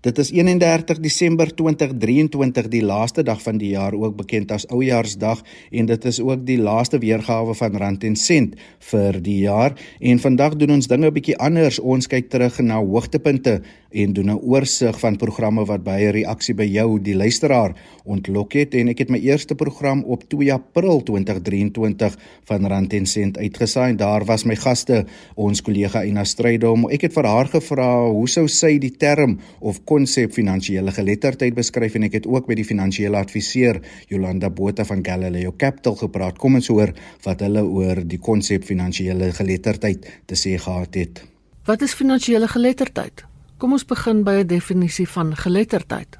Dit is 31 Desember 2023, die laaste dag van die jaar, ook bekend as Oujaarsdag, en dit is ook die laaste weergawe van Rand en Sent vir die jaar. En vandag doen ons dinge 'n bietjie anders. Ons kyk terug na hoogtepunte en doen 'n oorsig van programme wat baie reaksie by jou, die luisteraar, ontlok het. En ek het my eerste program op 2 April 2023 van Rand en Sent uitgesaai. Daar was my gaste, ons kollega Ina Strydom. Ek het vir haar gevra hoe sou sy die term of konsep finansiële geletterdheid beskryf en ek het ook met die finansiële adviseur Jolanda Botha van Galileo Capital gepraat. Kom ons hoor wat hulle oor die konsep finansiële geletterdheid te sê gehad het. Wat is finansiële geletterdheid? Kom ons begin by 'n definisie van geletterdheid.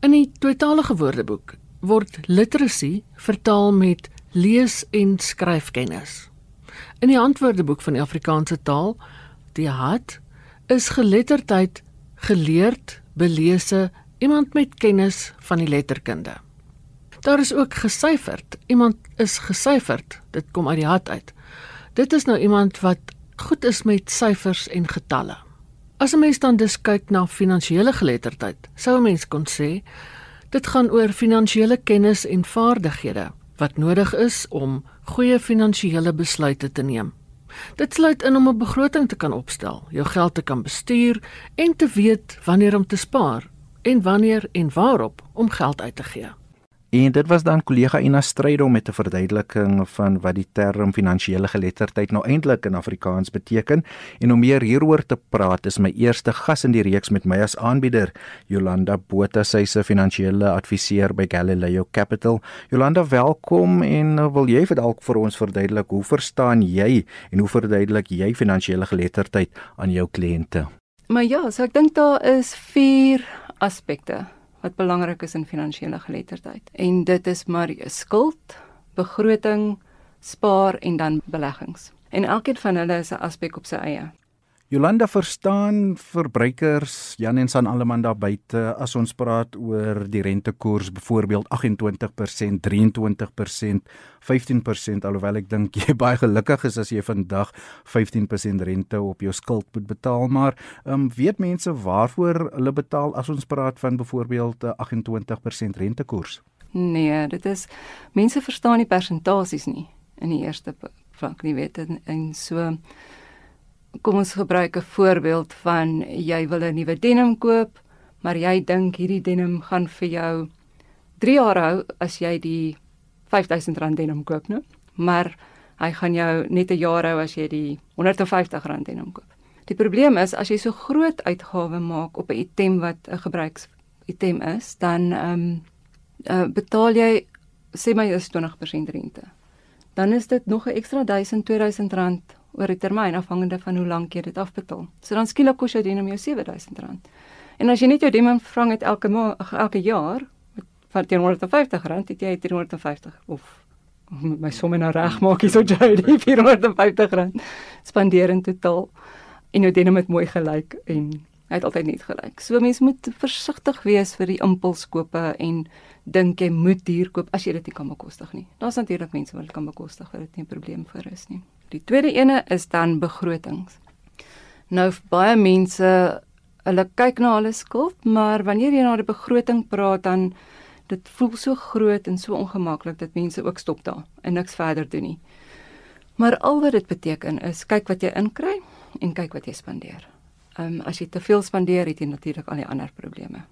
In die tweetalige woordeboek word literacy vertaal met lees en skryfkennis. In die antwoordeboek van die Afrikaanse taal, die HAT, is geletterdheid geleerd, belese, iemand met kennis van die letterkunde. Daar is ook gesyferd. Iemand is gesyferd. Dit kom uit die hart uit. Dit is nou iemand wat goed is met syfers en getalle. As 'n mens dan dus kyk na finansiële geletterdheid, sou 'n mens kon sê dit gaan oor finansiële kennis en vaardighede wat nodig is om goeie finansiële besluite te neem. Dit sluit in om 'n begroting te kan opstel, jou geld te kan bestuur en te weet wanneer om te spaar en wanneer en waarop om geld uit te gee. En dit was dan kollega Ina Strydom met 'n verduideliking van wat die term finansiële geletterdheid nou eintlik in Afrikaans beteken. En om meer hieroor te praat, is my eerste gas in die reeks met my as aanbieder, Jolanda Botha, sy se finansiële adviseur by Galileo Capital. Jolanda, welkom en uh, wil jy vir dalk vir ons verduidelik hoe verstaan jy en hoe verduidelik jy finansiële geletterdheid aan jou kliënte? Maar ja, so ek dink daar is 4 aspekte wat belangrik is in finansiële geletterdheid. En dit is maar skuld, begroting, spaar en dan beleggings. En elkeen van hulle is 'n aspek op sy eie. Jolanda verstaan verbruikers Jan en San Alleman daar buite as ons praat oor die rentekoers byvoorbeeld 28%, 23%, 15% alhoewel ek dink jy baie gelukkig is as jy vandag 15% rente op jou skuld moet betaal maar um, weet mense waarvoor hulle betaal as ons praat van byvoorbeeld 28% rentekoers? Nee, dit is mense verstaan die persentasies nie in die eerste vlak nie weet en, en so kom ons gebruik 'n voorbeeld van jy wil 'n nuwe denim koop, maar jy dink hierdie denim gaan vir jou 3 jaar hou as jy die R5000 denim koop, né? Maar hy gaan jou net 'n jaar hou as jy die R150 denim koop. Die probleem is as jy so groot uitgawe maak op 'n item wat 'n gebruiks item is, dan ehm um, uh, betaal jy sê my is 20% rente. Dan is dit nog 'n ekstra 1000 2000 rand oor 'n termyn afhangende van hoe lank jy dit afbetaal. So dan skielik kos jou denim jou R7000. En as jy net jou denim vrang het elke elke jaar met teen R150, het jy R350 of my somme nou reg maak hier so jy die R450 spandeer in totaal. En jou denim het mooi gelyk en hy het altyd net gelyk. So mense moet versigtig wees vir die impulskope en dink jy moet hier koop as jy dit nie kan bekostig nie. Daar's natuurlik mense wat dit kan bekostig, dit nie 'n probleem vir is nie. Die tweede ene is dan begrotings. Nou baie mense hulle kyk na hulle skuld, maar wanneer jy na die begroting praat dan dit voel so groot en so ongemaklik dat mense ook stop daar en niks verder doen nie. Maar al wat dit beteken is kyk wat jy inkry en kyk wat jy spandeer. Ehm um, as jy te veel spandeer, het jy natuurlik al die ander probleme.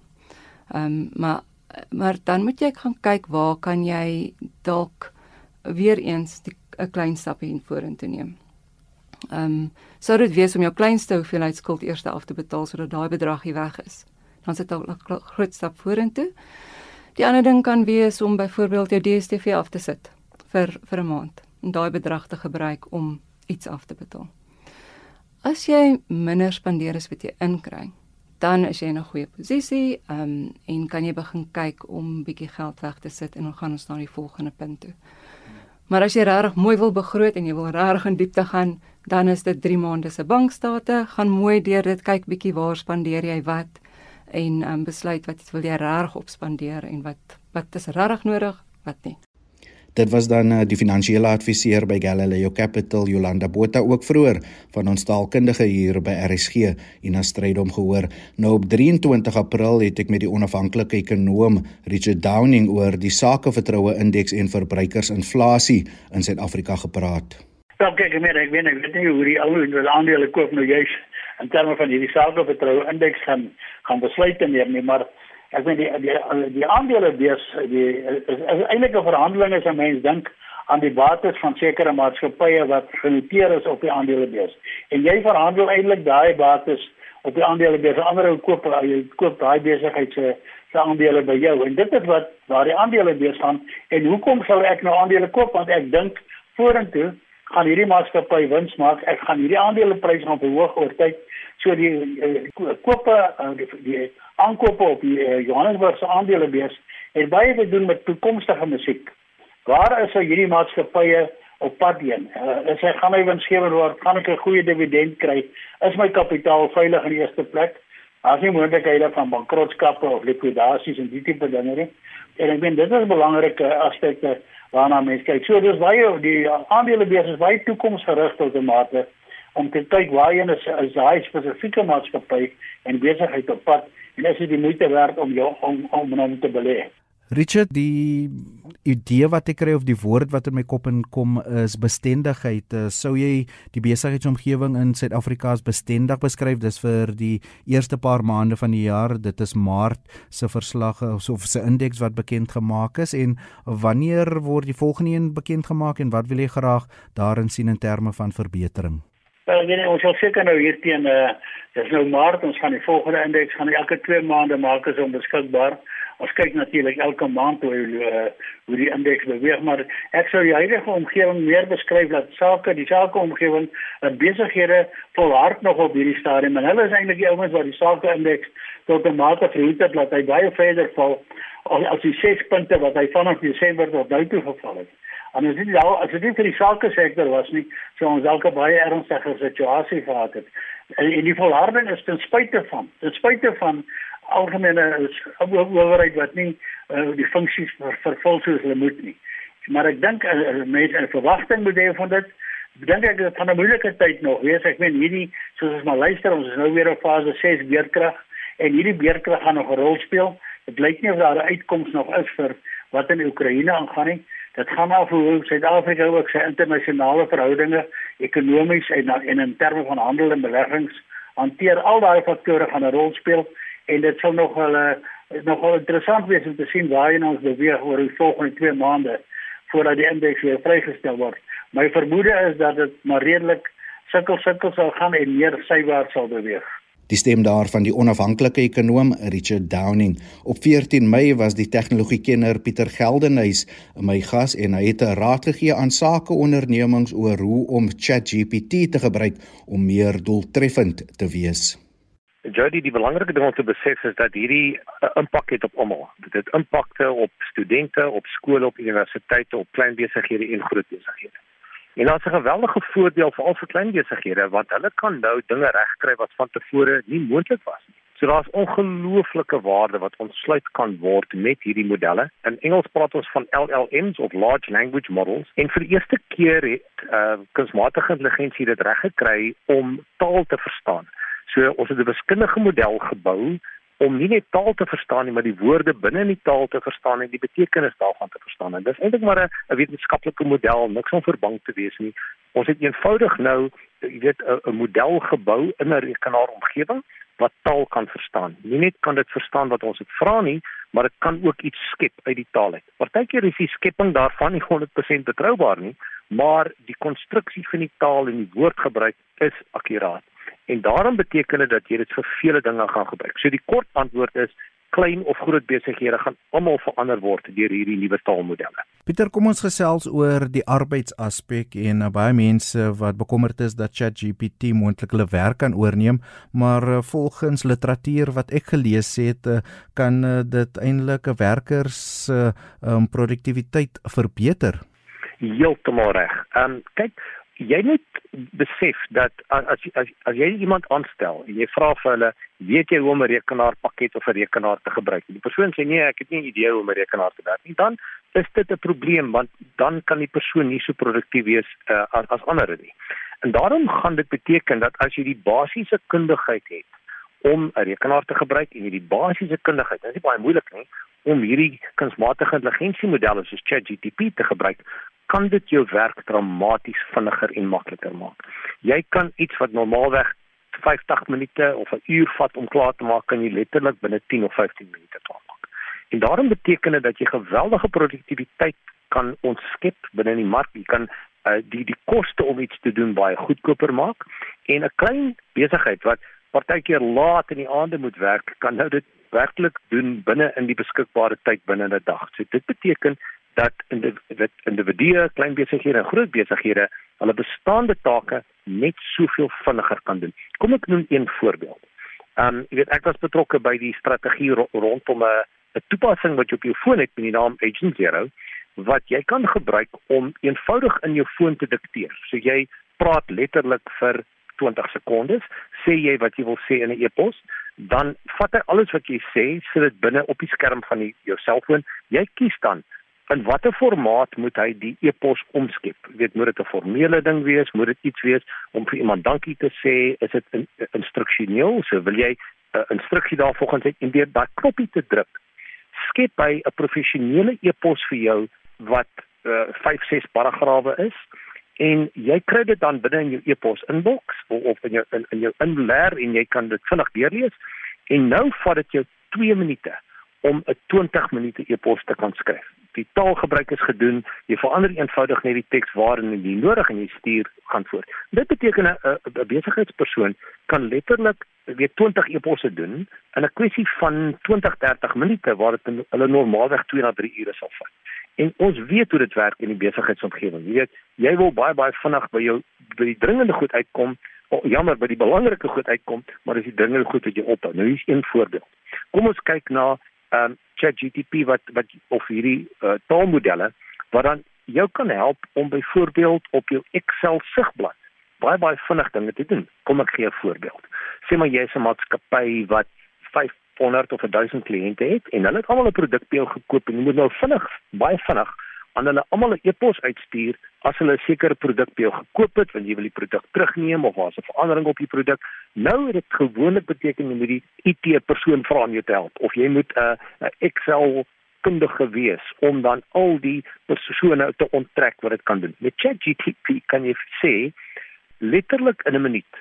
Ehm um, maar maar dan moet jy gaan kyk waar kan jy dalk weer eens 'n klein stapie vorentoe neem. Ehm um, sou dit wees om jou kleinste hoeveelheid skuld eers af te betaal sodat daai bedrag hier weg is. Dan sit 'n groot stap vorentoe. Die ander ding kan wees om byvoorbeeld jou DStv af te sit vir vir 'n maand en daai bedrag te gebruik om iets af te betaal. As jy minder spandeer as wat jy inkry, dan is jy in 'n goeie posisie, ehm um, en kan jy begin kyk om bietjie geld weg te sit en dan gaan ons na die volgende punt toe. Maar as jy regtig mooi wil begroot en jy wil regtig in diepte gaan, dan is dit 3 maande se bankstate, gaan mooi deur dit kyk bietjie waar spandeer jy wat en um, besluit wat wil jy regtig opspandeer en wat wat is regtig nodig, wat nie. Dit was dan uh, die finansiële adviseur by Galileo Capital Jolanda Botha ook vroeër van ons taalkundige hier by RSG en as strydom gehoor. Nou op 23 April het ek met die onafhanklike ekonom Richard Downing oor die sakevertroue indeks en verbruikersinflasie in Suid-Afrika gepraat. Ja, kyk, ek, ek weet ek weet nie hoe die ou aandele koop nou juis in terme van hierdie sakevertroue indeks gaan gaan besluit neem nie, maar ek weet die die, die aandele beurs die is, eintlik 'n verhandeling as 'n mens dink aan die bates van sekere maatskappye wat genoteer is op die aandelebeurs. En jy verhandel eintlik daai bates op die aandelebeurs. Ander ou koop jy koop daai besigheid se se aandele by jou. En dit is wat waar die aandelebeurs gaan. En hoekom sal ek nou aandele koop? Want ek dink vorentoe gaan hierdie maatskappy wins maak. Ek gaan hierdie aandelepryse gaan verhoog oor tyd. So die uh, kope uh, die, die aankope op die uh, Johannesburg se aandelebeurs het baie te doen met toekomstige musiek. Waar is hy hierdie maatskappye op pad heen? Uh, is hy gaan hy winsgewend word? Gaan ek 'n goeie dividend kry? Is my kapitaal veilig in die eerste plek? As nie moontlikhede van bankrotskappe of likwidasies en die tipe dinge nie. En ek meen dit is 'n belangrike aspekte waarna mense kyk. So dis baie die aandelebeurs is baie toekomsgerig tot 'n mate om te kyk is, is daai spesifieke maatskappy en besigheid op pad en is dit die moeite werd om jou om om om te belê. Richard, die idee wat ek kry of die woord wat in my kop inkom is bestendigheid. Uh, sou jy die besigheidsomgewing in Suid-Afrika as bestendig beskryf? Dis vir die eerste paar maande van die jaar. Dit is Maart se verslag of se indeks wat bekend gemaak is en wanneer word die volgende een bekend gemaak en wat wil jy graag daarin sien in terme van verbetering? Ek weet nie, ons sal seker nou hier teen eh uh, dis nou Maart, ons gaan die volgende indeks gaan elke 2 maande maak as onbeskikbaar. Ons kyk natuurlik elke maand hoe uh, hoe die indeks beweeg, maar ek sou die huidige omgewing meer beskryf dat sake, die sake omgewing en besighede volhard nog op hierdie stadium en hulle is eintlik die ouens wat die sake indeks tot 'n mate verhoed het dat hy baie verder val as die 6 punte wat hy vanaf Desember tot nou toe geval het. En as dit nou as dit vir die sake sektor was nie, sou ons dalk 'n baie ernstige situasie gehad het. En, en die volharding is ten spyte van, ten spyte van algemene owerheid wat nie uh, die funksies ver, vervul soos hulle moet nie. Maar ek dink uh, mense 'n verwagting moet hê van dit. Dink ek van 'n moeilike tyd nog wees. Ek meen hierdie soos ons maar luister, ons is nou weer op fase 6 beerkrag en hierdie beerkrag gaan nog 'n rol speel. Dit lyk nie of daar 'n uitkoms nog is vir wat in Oekraïne aangaan nie. Dit gaan af hoe Suid-Afrika ook sy internasionale verhoudinge ekonomies en en in terme van handel en beleggings hanteer. Al daai faktore gaan 'n rol speel en dit sal nog wel nog wel interessant wees om te sien waar ons beweeg oor die volgende 2 maande voordat die indeks weer vrygestel word. My vermoede is dat dit maar redelik sukkel sukkel sal gaan en meer sywaarts sal beweeg. Die stem daarvan die onafhanklike ekonom Richard Downing. Op 14 Mei was die tegnologiekenner Pieter Geldenhuys my gas en hy het 'n raad gegee aan sakeondernemings oor hoe om ChatGPT te gebruik om meer doeltreffend te wees. Jody, die belangrike ding om te besef is dat hierdie 'n uh, impak het op almal. Dit impakte op studente, op skole, op universiteite, op klein besighede en groot besighede. En daar's 'n geweldige voordeel vir al vir klein besighede want hulle kan nou dinge regkry wat van tevore nie moontlik was nie. So daar's ongelooflike waarde wat ontsluit kan word met hierdie modelle. In Engels praat ons van LLMs of large language models. En vir die eerste keer het uh kunsmatige intelligensie dit reg gekry om taal te verstaan. So ons het 'n wiskundige model gebou om nie net taal te verstaan nie, maar die woorde binne in die taal te verstaan en die betekenis daarvan te verstaan. En dis eintlik maar 'n wetenskaplike model, niks om verbang te wees nie. Ons het eenvoudig nou, jy weet, 'n model gebou in 'n rekenaaromgewing wat taal kan verstaan. Nie net kan dit verstaan wat ons dit vra nie, maar dit kan ook iets skep uit die taal uit. Partykeer is die skepping daarvan nie 100% betroubaar nie, maar die konstruksie van die taal en die woordgebruik is akkuraat. En daarom beteken dit dat jy dit vir vele dinge gaan gebruik. So die kort antwoord is klein of groot besighede gaan almal verander word deur hierdie nuwe taalmodelle. Pieter, kom ons gesels oor die arbeidsaspek en uh, baie mense wat bekommerd is dat ChatGPT moontlik hulle werk kan oorneem, maar uh, volgens literatuur wat ek gelees het, uh, kan uh, dit eintlik 'n werker se uh, um, produktiwiteit verbeter. Heeltemal reg. Ehm um, kyk jy moet besef dat as as as jy iemand aanstel en jy vra vir hulle weet jy hoe om 'n rekenaarpakket of 'n rekenaar te gebruik? Die persoon sê nee ek het nie 'n idee hoe om 'n rekenaar te werk nie. Dan is dit 'n probleem want dan kan die persoon nie so produktief wees uh, as as ander nie. En daarom gaan dit beteken dat as jy die basiese kundigheid het om 'n rekenaar te gebruik en jy die basiese kundigheid dit is nie baie moeilik nie om hierdie kunsmatige intelligensie modelle soos ChatGPT te gebruik kan dit jou werk dramaties vinniger en makliker maak. Jy kan iets wat normaalweg 50 minute of 'n uur vat om klaar te maak, kan jy letterlik binne 10 of 15 minute klaar maak. En daarom beteken dit dat jy geweldige produktiwiteit kan ontskep binne die mark. Jy kan uh, die die koste om iets te doen baie goedkoper maak en 'n klein besigheid wat partykeer laat in die aande moet werk, kan nou dit werklik doen binne in die beskikbare tyd binne 'n dag. So dit beteken dat individue, klein besighede en groot besighede hulle bestaande take net soveel vinniger kan doen. Kom ek noem een voorbeeld. Um jy weet ek was betrokke by die strategie ro rondom 'n 'n toepassing wat jy op jou foon het met die naam Agent Zero wat jy kan gebruik om eenvoudig in jou foon te dikteer. So jy praat letterlik vir 20 sekondes, sê jy wat jy wil sê in 'n e-pos, dan vat hy alles wat jy sê, sit dit binne op die skerm van die, jou selfoon. Jy kies dan in watter formaat moet hy die e-pos omskep? Jy weet, moet dit 'n formele ding wees? Moet dit iets wees om vir iemand dankie te sê? Is dit in, instruksioneel? So wil jy 'n uh, instruksie daarvolgens en deur daai knoppie te druk, skep hy 'n professionele e-pos vir jou wat uh, 5, 6 paragrawe is en jy kry dit dan binne in jou e-pos inbox of, in jou in, in jou inleer en jy kan dit vinnig deurlees. En nou vat dit jou 2 minute om 'n 20 minute e-pos te kan skryf die taalgebruik is gedoen, jy verander eenvoudig net die teks waarin jy nodig en jy stuur gaan voort. Dit beteken 'n 'n besigheidspersoon kan letterlik weet 20 e-posse doen in 'n kwessie van 20-30 minute waar dit hulle normaalweg 2 na 3 ure sal vat. En ons weet hoe dit werk in die besigheidsomgewing. Jy weet, jy wil baie baie vinnig by jou by die dringende goed uitkom. Oh, jammer by die belangrike goed uitkom, maar as die dringende goed wat jy ophou. Nou hier's een voorbeeld. Kom ons kyk na ehm um, ChatGPT wat wat of hierdie uh, taalmodelle wat dan jou kan help om byvoorbeeld op jou Excel sigblad baie baie vinnig dinge te doen. Kom ek gee 'n voorbeeld. Sê maar jy is 'n maatskappy wat 500 of 1000 kliënte het en hulle het almal 'n produk by jou gekoop en jy moet nou vinnig baie vinnig aan hulle almal 'n e-pos uitstuur as hulle 'n sekere produk by jou gekoop het, want jy wil die produk terugneem of as 'n verandering op die produk. Nou het dit gewoonlik beteken jy moet die IT persoon vra om jou te help of jy moet 'n uh, 'n Excel kundige wees om dan al die persone te onttrek wat dit kan doen. Met ChatGPT kan jy sê letterlik in 'n minuut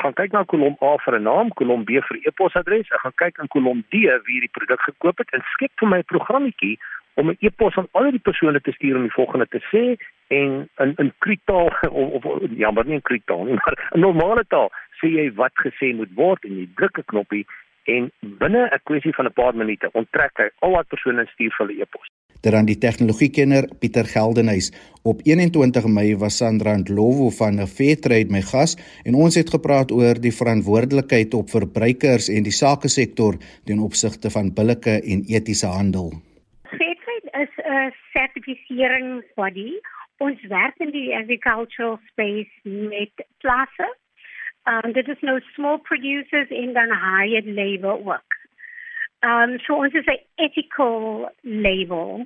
gaan kyk na kolom A vir 'n naam, kolom B vir e-posadres, ek gaan kyk in kolom D wie die produk gekoop het en skep vir my 'n programmetjie om 'n e-pos aan al die persone te stuur om die volgende te sê en in in kritaal of, of ja, maar nie in kritaal nie, maar in normale taal sê jy wat gesê moet word en jy druk 'n knoppie en binne 'n kwessie van 'n paar minute onttrek hy al wat persone stuur vir 'n e-pos. Ter aan die tegnologiekenner Pieter Geldenhuys op 21 Mei was Sandra Ndlovu van Fairtrade my gas en ons het gepraat oor die verantwoordelikheid op verbruikers en die sake sektor ten opsigte van billike en etiese handel 'n sertifiseringsbody. Ons werk in die agricultural space met klasse. Um dit is nou small producers en dan higher labor work. Um so ons is 'n ethical label.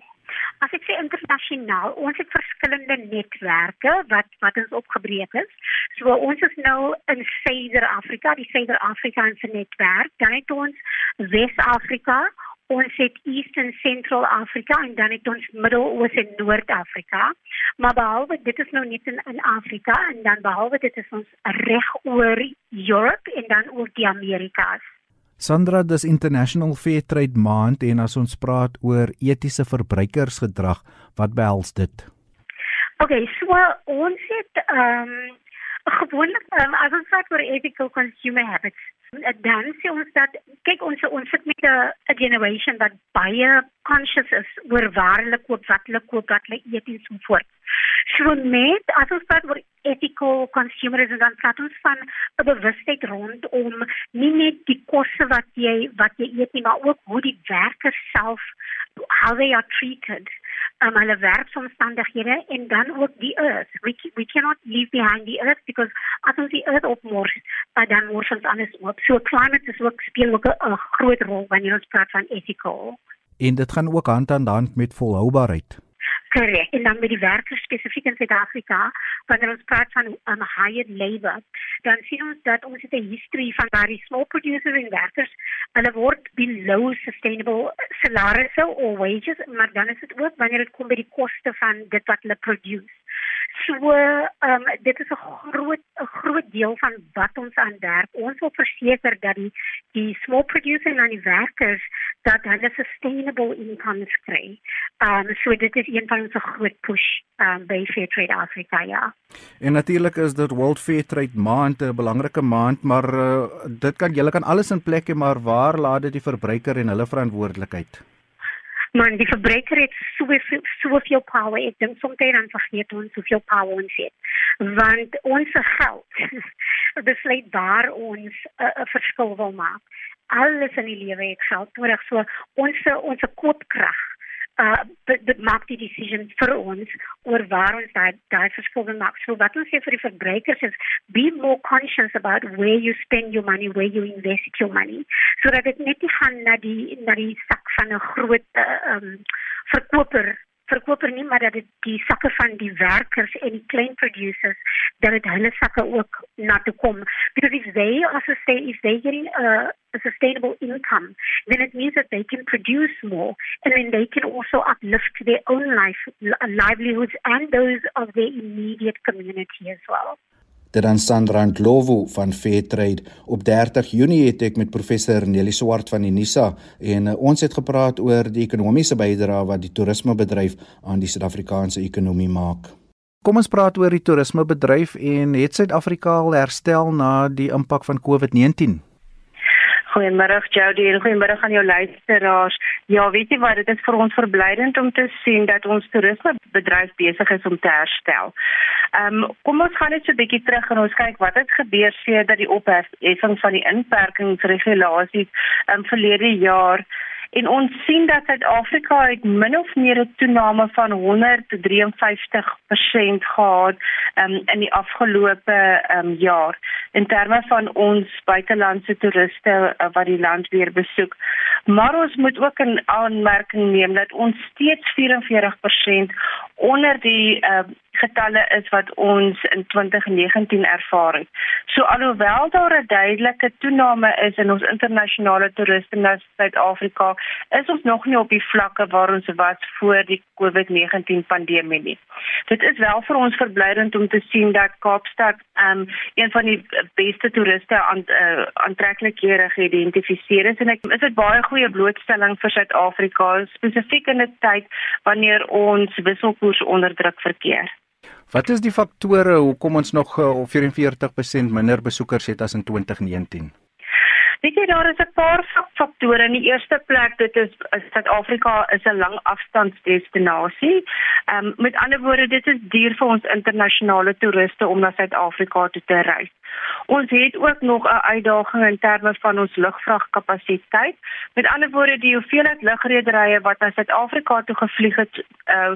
As ek sê internasionaal, ons het verskillende netwerke wat wat ons opgebreek is. So ons is nou in Suider-Afrika, die Suider-Afrikaanse netwerk. Dan het ons Wes-Afrika, ons het East en Central Afrika en dan het ons Midde-Oos en Noord-Afrika. Maar behalwe dit is nou net in, in Afrika en dan behalwe dit is ons reg oor Europe en dan ook die Amerikas. Sandra, dis International Fair Trade Maand en as ons praat oor etiese verbruikersgedrag, wat behels dit? Okay, so ons het ehm um, gewoonlik um, as ons praat oor ethical consumer habits dan sê ons dat kyk ons ons sit met 'n generation wat baie conscious is oor waar hulle koop, wat hulle koop, wat hulle eet en so voort. So met as ons praat oor ethical consumerism dan praat ons van 'n bewustheid rondom nie net die kosse wat jy wat jy eet nie, maar ook hoe die werkers self how they are treated. Um, hulle werksomstandighede en dan ook die earth. We we cannot leave behind the earth because as ons die earth opmors, uh, dan mors ons alles op. So climate is ook speel ook 'n groot rol wanneer ons praat van ethical. En dit gaan ook hand aan hand met volhoubaarheid. Correct. En dan met die werkers spesifiek in Suid-Afrika, wanneer ons praat van um, hired labor, dan sien ons dat ons het 'n history van daardie small producers en werkers, hulle word below sustainable salarisse of wages, maar dan is dit ook wanneer dit kom by die koste van dit wat hulle produce. So, ehm um, dit is 'n groot 'n groot deel van wat ons aanwerk. Ons wil verseker dat die die small producers en die werkers dat hulle sustainable incomes kry. Ehm um, so dit is een van ons groot push ehm um, by Fair Trade Africa ja. En natuurlik is dit World Fair Trade Maand 'n belangrike maand, maar uh, dit kan julle kan alles in plek hê, maar waar laat dit die verbruiker en hulle verantwoordelikheid? Maar die verbruiker het soveel soveel power. Ek dink soms dan vergeet ons soveel power ons het. Want ons geld besluit daar ons 'n uh, verskil wil maak. Alles in die lewe het geld nodig. So ons ons koopkrag uh dit maak die decision vir ons oor waar ons daai daai verskil wil maak. So wat ons sê vir die verbruikers is be more conscious about where you spend your money, where you invest your money. So dat dit net nie gaan na die na die sak van 'n groot uh, um verkoper verkoper nie maar dat dit die sakke van die werkers en die klein producers dat dit hulle sakke ook na toe kom. Because if they also say if they getting a, a sustainable income then it means that they can produce more and then they can also uplift their own life livelihoods and those of their immediate community as well Dit dan Sandra Ndlovu van Fairtrade op 30 Junie het ek met professor Nelly Swart van Unisa en uh, ons het gepraat oor die ekonomiese bydrae wat die toerismebedryf aan die Suid-Afrikaanse ekonomie maak. Kom ons praat oor die toerismebedryf en het Suid-Afrika al herstel na die impak van COVID-19? Goeiemôre Jody en goeiemôre aan jou luisteraars. Ja, weet jy wat, dit is vir ons verblydend om te sien dat ons toerismebedryf besig is om te herstel. Ehm um, kom ons gaan net so 'n bietjie terug en ons kyk wat het gebeur sedert die opheffing van die inperkingsregulasies ehm um, verlede jaar en ons sien dat Suid-Afrika het min of meer 'n toename van 153% gehad um, in die afgelope um, jaar in terme van ons buitelandse toeriste uh, wat die land weer besoek. Maar ons moet ook 'n aanmerking neem dat ons steeds 44% onder die uh, getalle is wat ons in 2019 ervaar het. So alhoewel daar 'n duidelike toename is in ons internasionale toeriste na Suid-Afrika, is ons nog nie op die vlakke waar ons was voor die COVID-19 pandemie nie. Dit is wel vir ons verblydend om te sien dat Kaapstad um een van die beste toeriste aan uh, aantreklikhede geïdentifiseer is en ek is dit baie goeie blootstelling vir Suid-Afrika spesifiek in 'n tyd wanneer ons wisselkoers onder druk verkeer. Wat is die faktore hoekom ons nog 44% minder besoekers het as in 2019? Weet jy daar is 'n paar faktore. In die eerste plek, dit is Suid-Afrika is 'n lang afstandsdestinasie. Ehm um, met ander woorde, dit is duur vir ons internasionale toeriste om na Suid-Afrika toe te reis. Ons het ook nog 'n uitdaging in terme van ons lugvragkapasiteit. Met ander woorde, die hoeveelheid lugrederye wat na Suid-Afrika toe gevlieg het uh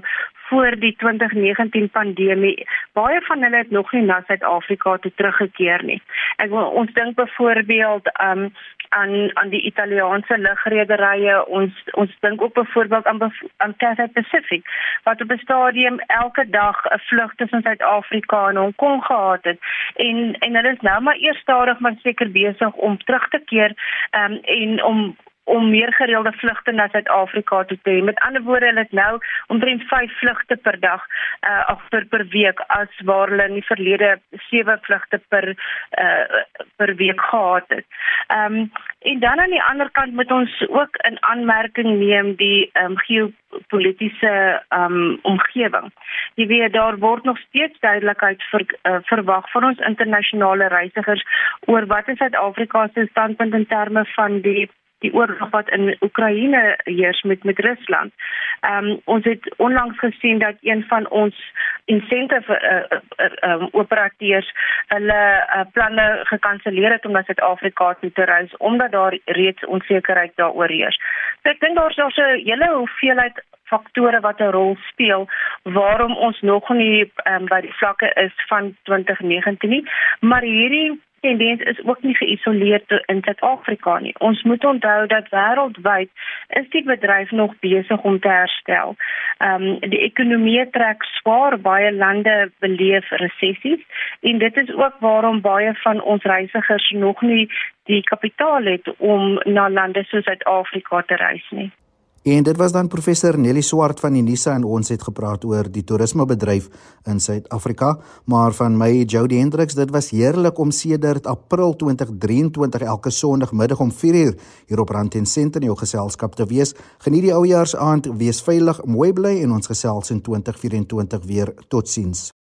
voor die 2019 pandemie, baie van hulle het nog nie na Suid-Afrika toe teruggekeer nie. Ek wil ons dink byvoorbeeld um aan aan die Italiaanse lugrederye. Ons ons dink ook byvoorbeeld aan aan Cathay Pacific wat op 'n stadium elke dag 'n vlug tussen Suid-Afrika en Hong Kong gehad het. En en hulle is nou maar eers stadig maar seker besig om terug te keer um, en om om meer gereelde vlugte na Suid-Afrika toe te hê. Met ander woorde, hulle het nou omtrent 5 vlugte per dag uh of per per week as waar hulle in die verlede 7 vlugte per uh per week gehad het. Ehm um, en dan aan die ander kant moet ons ook in aanmerking neem die ehm um, geopolitiese ehm um, omgewing. Jy weet daar word nog steeds duidelikheid ver, uh, verwag van ons internasionale reisigers oor wat is Suid-Afrika se standpunt in terme van die die oorlog wat in Oekraïne heers met met Rusland. Ehm um, ons het onlangs gesien dat een van ons incentive uh, uh, um, operateurs hulle uh, planne gekanselleer het om na Suid-Afrika toe te reis omdat daar reeds onsekerheid daaroor heers. So ek dink daar's daar's 'n hele hoeveelheid faktore wat 'n rol speel waarom ons nog nie um, by die vlakke is van 2019 nie, maar hierdie tendens is ook nie geïsoleer in Suid-Afrika nie. Ons moet onthou dat wêreldwyd is die bedryf nog besig om te herstel. Ehm um, die ekonomie trek swaar, baie lande beleef resessies en dit is ook waarom baie van ons reisigers nog nie die kapitaal het om na lande soos Suid-Afrika te reis nie. En dit was dan professor Nelly Swart van Unisa en ons het gepraat oor die toerismebedryf in Suid-Afrika. Maar van my Jody Hendriks, dit was heerlik om sedert April 2023 elke Sondagmiddag om 4uur hier op Rand en Senter in jou geselskap te wees. Geniet die oujaarsaand, wees veilig, mooi bly en ons gesels in 2024 weer. Totsiens.